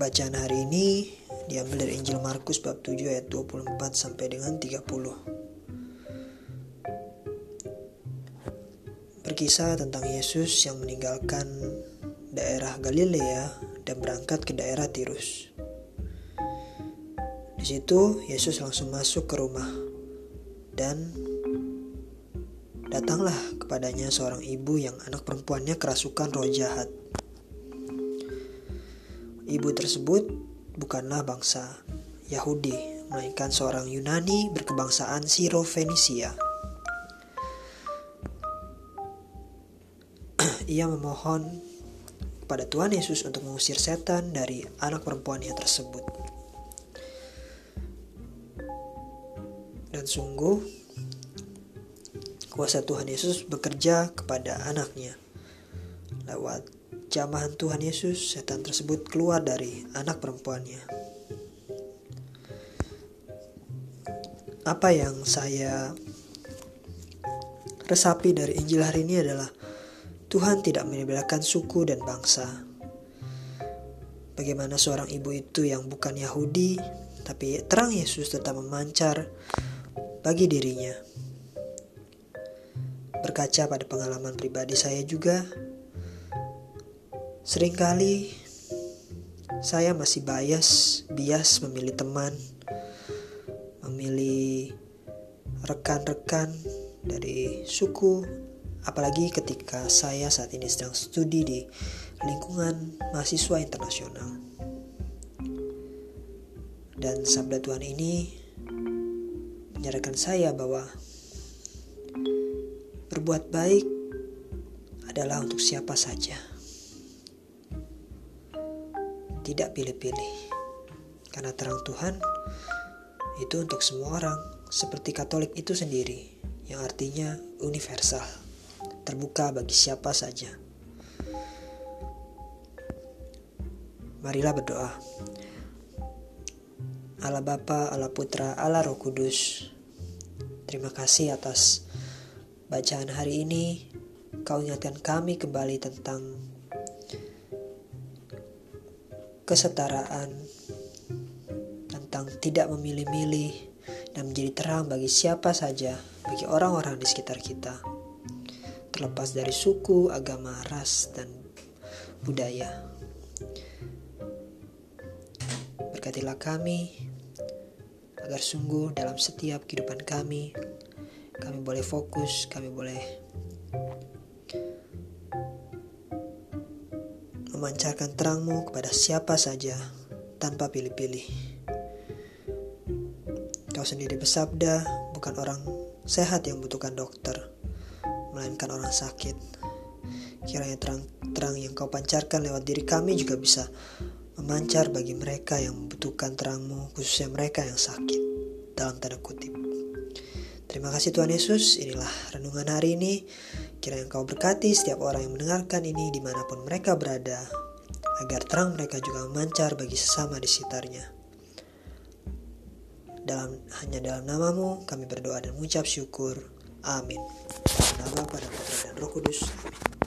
Bacaan hari ini diambil dari Injil Markus bab 7 ayat 24 sampai dengan 30. Berkisah tentang Yesus yang meninggalkan daerah Galilea dan berangkat ke daerah Tirus. Di situ Yesus langsung masuk ke rumah dan datanglah kepadanya seorang ibu yang anak perempuannya kerasukan roh jahat. Ibu tersebut bukanlah bangsa Yahudi, melainkan seorang Yunani berkebangsaan Siro-Fenisia. Ia memohon kepada Tuhan Yesus untuk mengusir setan dari anak perempuannya tersebut. Dan sungguh, kuasa Tuhan Yesus bekerja kepada anaknya lewat jamahan Tuhan Yesus, setan tersebut keluar dari anak perempuannya. Apa yang saya resapi dari Injil hari ini adalah Tuhan tidak membedakan suku dan bangsa. Bagaimana seorang ibu itu yang bukan Yahudi, tapi terang Yesus tetap memancar bagi dirinya. Berkaca pada pengalaman pribadi saya juga, Seringkali saya masih bias, bias memilih teman, memilih rekan-rekan dari suku, apalagi ketika saya saat ini sedang studi di lingkungan mahasiswa internasional. Dan sabda Tuhan ini menyarankan saya bahwa berbuat baik adalah untuk siapa saja tidak pilih-pilih. Karena terang Tuhan itu untuk semua orang, seperti Katolik itu sendiri, yang artinya universal, terbuka bagi siapa saja. Marilah berdoa. Allah Bapa, Allah Putra, Allah Roh Kudus. Terima kasih atas bacaan hari ini. Kau ingatkan kami kembali tentang kesetaraan, tentang tidak memilih-milih, dan menjadi terang bagi siapa saja, bagi orang-orang di sekitar kita, terlepas dari suku, agama, ras, dan budaya. Berkatilah kami agar sungguh dalam setiap kehidupan kami, kami boleh fokus, kami boleh memancarkan terangmu kepada siapa saja tanpa pilih-pilih. Kau sendiri bersabda, bukan orang sehat yang membutuhkan dokter, melainkan orang sakit. Kiranya terang-terang yang kau pancarkan lewat diri kami juga bisa memancar bagi mereka yang membutuhkan terangmu, khususnya mereka yang sakit, dalam tanda kutip. Terima kasih Tuhan Yesus, inilah renungan hari ini. Kiranya engkau berkati setiap orang yang mendengarkan ini di mana pun mereka berada, agar terang mereka juga memancar bagi sesama di sekitarnya. Dalam, hanya dalam namamu kami berdoa dan mengucap syukur. Amin. Dalam nama pada Putra dan Roh Kudus. Amin.